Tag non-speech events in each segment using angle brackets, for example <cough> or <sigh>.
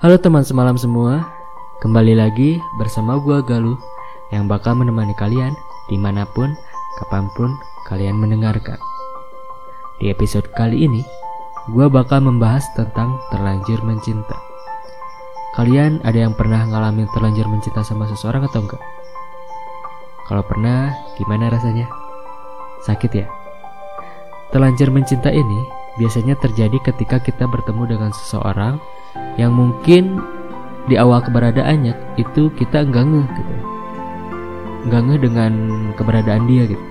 Halo teman semalam semua, kembali lagi bersama gua Galuh yang bakal menemani kalian di mana pun, kapan pun kalian mendengarkan. Di episode kali ini, gua bakal membahas tentang terlanjur mencinta. Kalian ada yang pernah ngalamin terlanjur mencinta sama seseorang atau enggak? Kalau pernah, gimana rasanya? Sakit ya? Terlanjur mencinta ini biasanya terjadi ketika kita bertemu dengan seseorang yang mungkin di awal keberadaannya itu kita enggak ngeh gitu. Enggak ngeh dengan keberadaan dia gitu.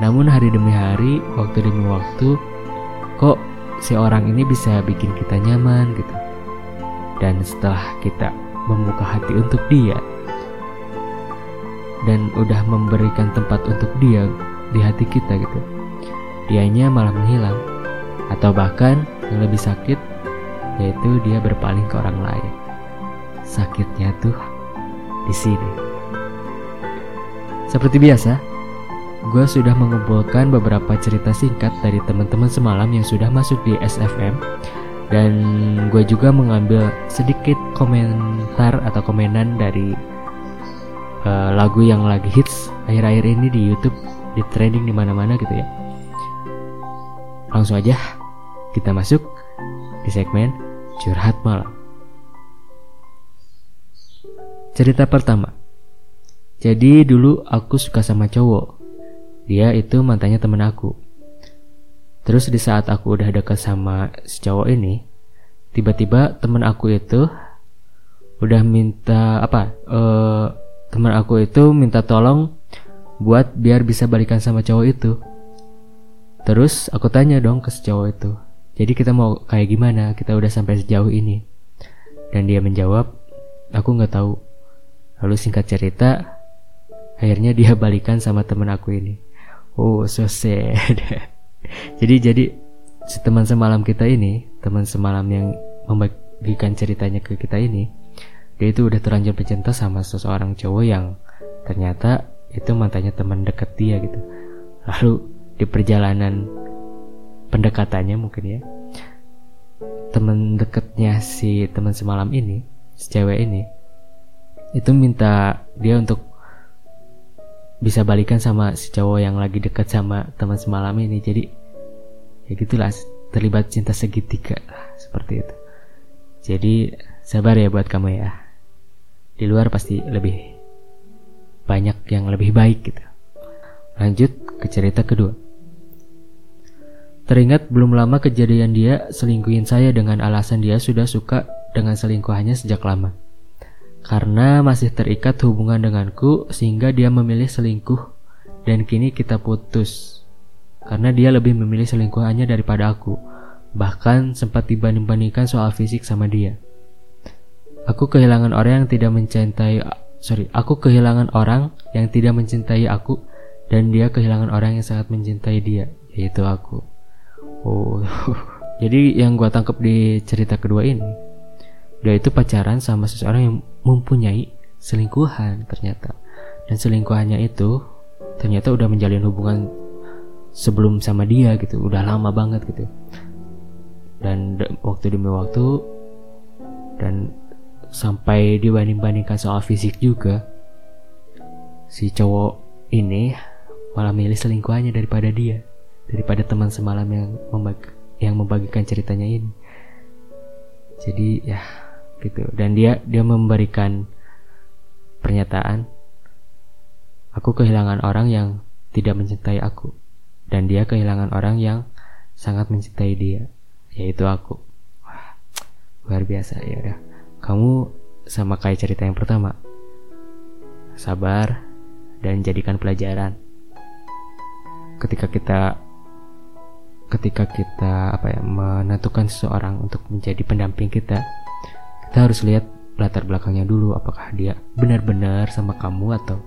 Namun hari demi hari, waktu demi waktu, kok si orang ini bisa bikin kita nyaman gitu. Dan setelah kita membuka hati untuk dia dan udah memberikan tempat untuk dia di hati kita gitu. Dianya malah menghilang atau bahkan yang lebih sakit yaitu dia berpaling ke orang lain. Sakitnya tuh di sini. Seperti biasa, gue sudah mengumpulkan beberapa cerita singkat dari teman-teman semalam yang sudah masuk di SFM dan gue juga mengambil sedikit komentar atau komenan dari uh, lagu yang lagi hits akhir-akhir ini di YouTube, di trending di mana-mana gitu ya. Langsung aja kita masuk di segmen curhat malam. Cerita pertama. Jadi dulu aku suka sama cowok. Dia itu mantannya temen aku. Terus di saat aku udah dekat sama si cowok ini, tiba-tiba temen aku itu udah minta apa? Uh, teman aku itu minta tolong buat biar bisa balikan sama cowok itu. Terus aku tanya dong ke si cowok itu. Jadi kita mau kayak gimana? Kita udah sampai sejauh ini. Dan dia menjawab, aku nggak tahu. Lalu singkat cerita, akhirnya dia balikan sama teman aku ini. Oh, so sad. <laughs> jadi jadi si teman semalam kita ini, teman semalam yang membagikan ceritanya ke kita ini, dia itu udah terlanjur mencinta sama seseorang cowok yang ternyata itu mantannya teman dekat dia gitu lalu di perjalanan pendekatannya mungkin ya teman dekatnya si teman semalam ini si cewek ini itu minta dia untuk bisa balikan sama si cowok yang lagi dekat sama teman semalam ini jadi ya gitulah terlibat cinta segitiga seperti itu jadi sabar ya buat kamu ya di luar pasti lebih banyak yang lebih baik gitu. Lanjut ke cerita kedua. Teringat belum lama kejadian dia selingkuhin saya dengan alasan dia sudah suka dengan selingkuhannya sejak lama. Karena masih terikat hubungan denganku sehingga dia memilih selingkuh dan kini kita putus. Karena dia lebih memilih selingkuhannya daripada aku. Bahkan sempat dibanding-bandingkan soal fisik sama dia. Aku kehilangan orang yang tidak mencintai sorry, aku kehilangan orang yang tidak mencintai aku dan dia kehilangan orang yang sangat mencintai dia, yaitu aku. Oh, <laughs> jadi yang gue tangkap di cerita kedua ini, dia itu pacaran sama seseorang yang mempunyai selingkuhan ternyata, dan selingkuhannya itu ternyata udah menjalin hubungan sebelum sama dia gitu, udah lama banget gitu. Dan waktu demi waktu dan sampai dibanding-bandingkan soal fisik juga si cowok ini malah milih selingkuhannya daripada dia daripada teman semalam yang membagi, yang membagikan ceritanya ini jadi ya gitu dan dia dia memberikan pernyataan aku kehilangan orang yang tidak mencintai aku dan dia kehilangan orang yang sangat mencintai dia yaitu aku wah luar biasa ya udah kamu sama kayak cerita yang pertama. Sabar dan jadikan pelajaran. Ketika kita ketika kita apa ya menentukan seseorang untuk menjadi pendamping kita, kita harus lihat latar belakangnya dulu apakah dia benar-benar sama kamu atau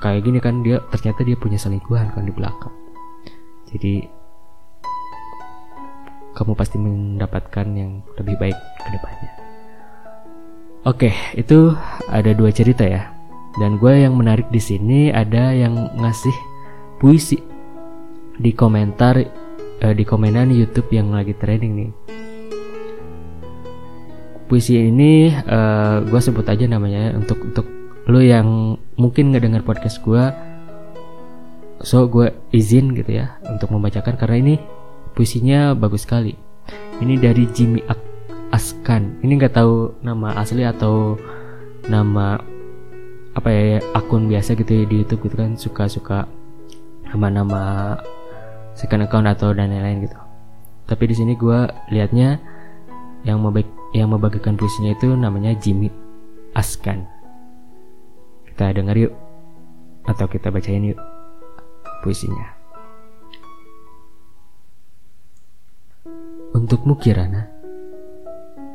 kayak gini kan dia ternyata dia punya selingkuhan kan di belakang. Jadi kamu pasti mendapatkan yang lebih baik ke depannya. Oke, itu ada dua cerita ya. Dan gue yang menarik di sini ada yang ngasih puisi di komentar uh, di komenan YouTube yang lagi trending nih. puisi ini uh, eh, gue sebut aja namanya untuk untuk lo yang mungkin ngedengar podcast gue so gue izin gitu ya untuk membacakan karena ini puisinya bagus sekali ini dari Jimmy Askan ini nggak tahu nama asli atau nama apa ya akun biasa gitu ya di YouTube gitu kan suka-suka nama-nama second account atau dan lain-lain gitu. Tapi di sini gue liatnya yang membagi yang membagikan puisinya itu namanya Jimmy Askan. Kita dengar yuk atau kita bacain yuk puisinya. Untukmu Kirana.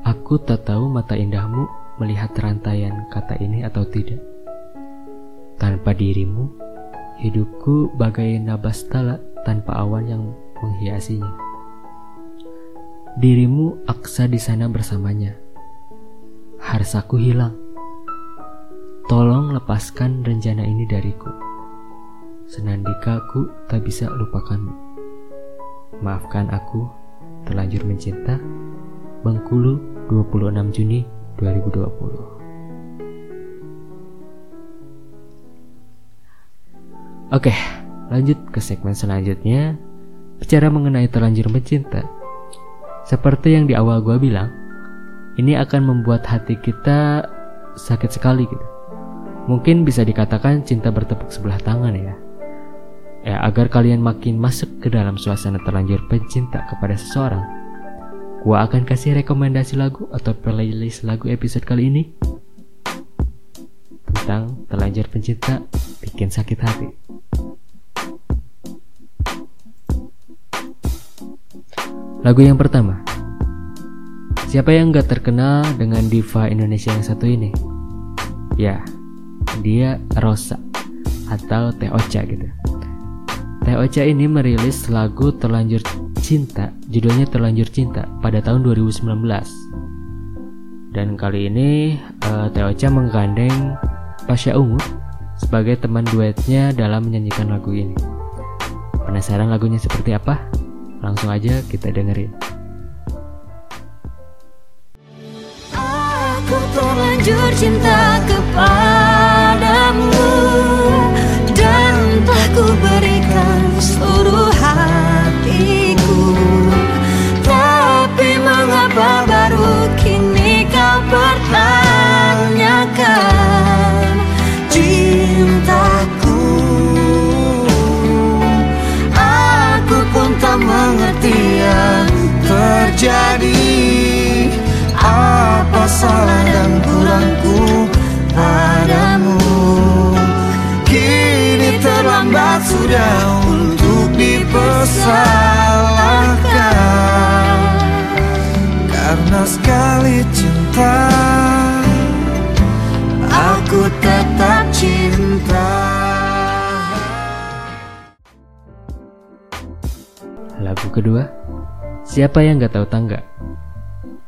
Aku tak tahu mata indahmu melihat rantaian kata ini atau tidak. Tanpa dirimu Hidupku bagai nabastala tanpa awan yang menghiasinya Dirimu aksa di sana bersamanya. Harsaku hilang. Tolong lepaskan rencana ini dariku. Senandika aku tak bisa lupakanmu. Maafkan aku terlanjur mencinta. Bengkulu 26 Juni 2020. Oke, lanjut ke segmen selanjutnya. Bicara mengenai terlanjur mencinta, seperti yang di awal gue bilang, ini akan membuat hati kita sakit sekali gitu. Mungkin bisa dikatakan cinta bertepuk sebelah tangan ya. Ya, agar kalian makin masuk ke dalam suasana terlanjur pencinta kepada seseorang. Gue akan kasih rekomendasi lagu atau playlist lagu episode kali ini tentang terlanjur pencinta bikin sakit hati. Lagu yang pertama Siapa yang gak terkenal dengan diva Indonesia yang satu ini? Ya, dia Rosa atau Teh Ocha gitu. Teh Ocha ini merilis lagu Terlanjur Cinta, judulnya Terlanjur Cinta pada tahun 2019. Dan kali ini uh, Teh Ocha menggandeng Pasha Ungu sebagai teman duetnya dalam menyanyikan lagu ini. Penasaran lagunya seperti apa? Langsung aja kita dengerin. Aku terlanjur cinta kepadamu terjadi? Apa salah dan kurangku padamu? Kini terlambat sudah untuk dipersalahkan. Karena sekali cinta Aku tetap cinta. Lagu kedua, siapa yang gak tahu tangga?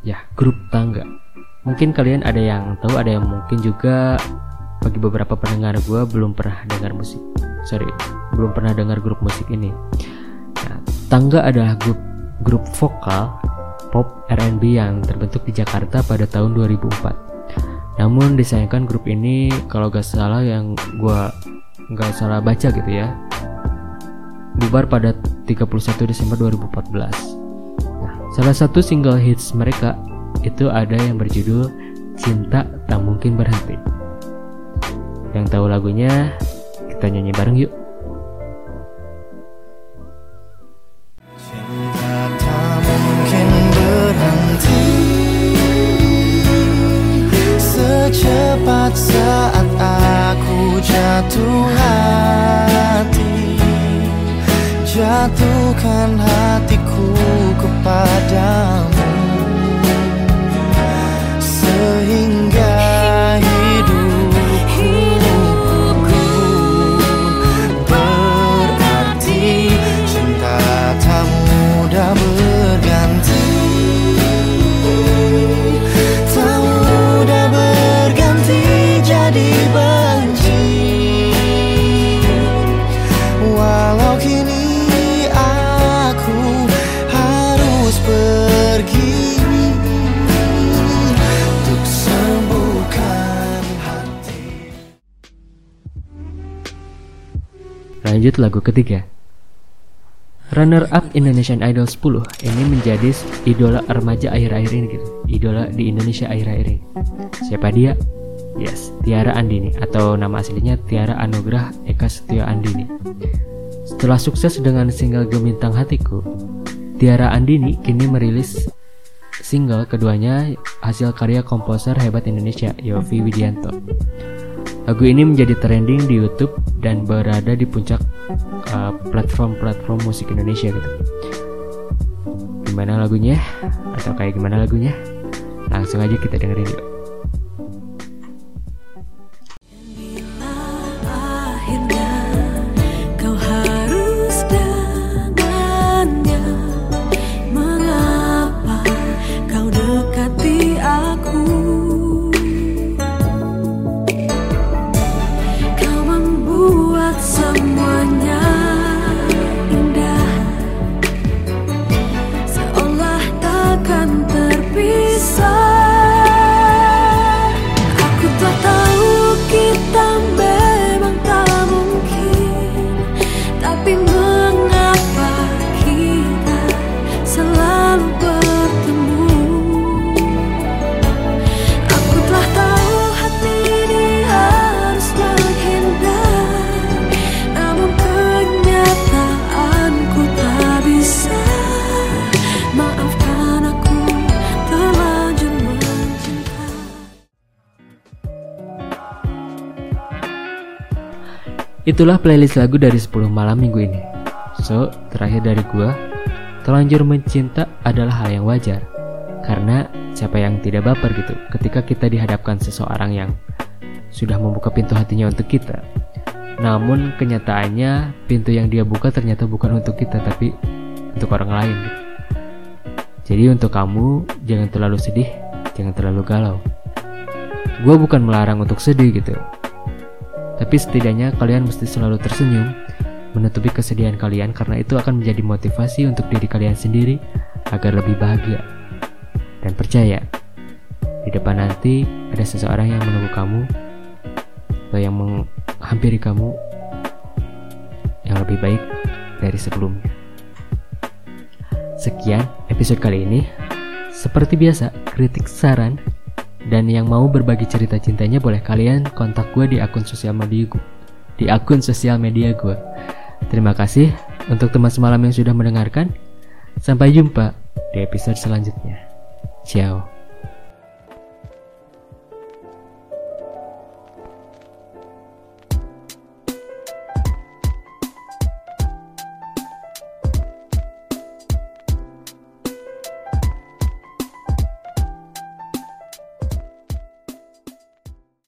Ya, grup tangga. Mungkin kalian ada yang tahu, ada yang mungkin juga bagi beberapa pendengar gue belum pernah dengar musik. Sorry, belum pernah dengar grup musik ini. Nah, tangga adalah grup grup vokal pop R&B yang terbentuk di Jakarta pada tahun 2004. Namun disayangkan grup ini kalau gak salah yang gue nggak salah baca gitu ya bubar pada 31 Desember 2014. Salah satu single hits mereka itu ada yang berjudul Cinta Tak Mungkin Berhenti. Yang tahu lagunya, kita nyanyi bareng yuk. Lanjut lagu ketiga Runner up Indonesian Idol 10 ini menjadi idola remaja akhir-akhir ini gitu. Idola di Indonesia akhir-akhir ini. Siapa dia? Yes, Tiara Andini atau nama aslinya Tiara Anugrah Eka Setia Andini. Setelah sukses dengan single Gemintang Hatiku, Tiara Andini kini merilis single keduanya hasil karya komposer hebat Indonesia Yofi Widianto. Lagu ini menjadi trending di YouTube dan berada di puncak uh, platform-platform uh, musik Indonesia gitu. Gimana lagunya? Atau kayak gimana lagunya? Langsung aja kita dengerin yuk. 看 Itulah playlist lagu dari 10 malam minggu ini. So, terakhir dari gua, terlanjur mencinta adalah hal yang wajar. Karena siapa yang tidak baper gitu ketika kita dihadapkan seseorang yang sudah membuka pintu hatinya untuk kita. Namun kenyataannya pintu yang dia buka ternyata bukan untuk kita tapi untuk orang lain gitu. Jadi untuk kamu jangan terlalu sedih, jangan terlalu galau. Gue bukan melarang untuk sedih gitu, tapi setidaknya kalian mesti selalu tersenyum, menutupi kesedihan kalian karena itu akan menjadi motivasi untuk diri kalian sendiri agar lebih bahagia. Dan percaya, di depan nanti ada seseorang yang menunggu kamu atau yang menghampiri kamu yang lebih baik dari sebelumnya. Sekian episode kali ini. Seperti biasa, kritik saran dan yang mau berbagi cerita cintanya boleh kalian kontak gue di akun sosial media gue. Di akun sosial media gue. Terima kasih untuk teman semalam yang sudah mendengarkan. Sampai jumpa di episode selanjutnya. Ciao.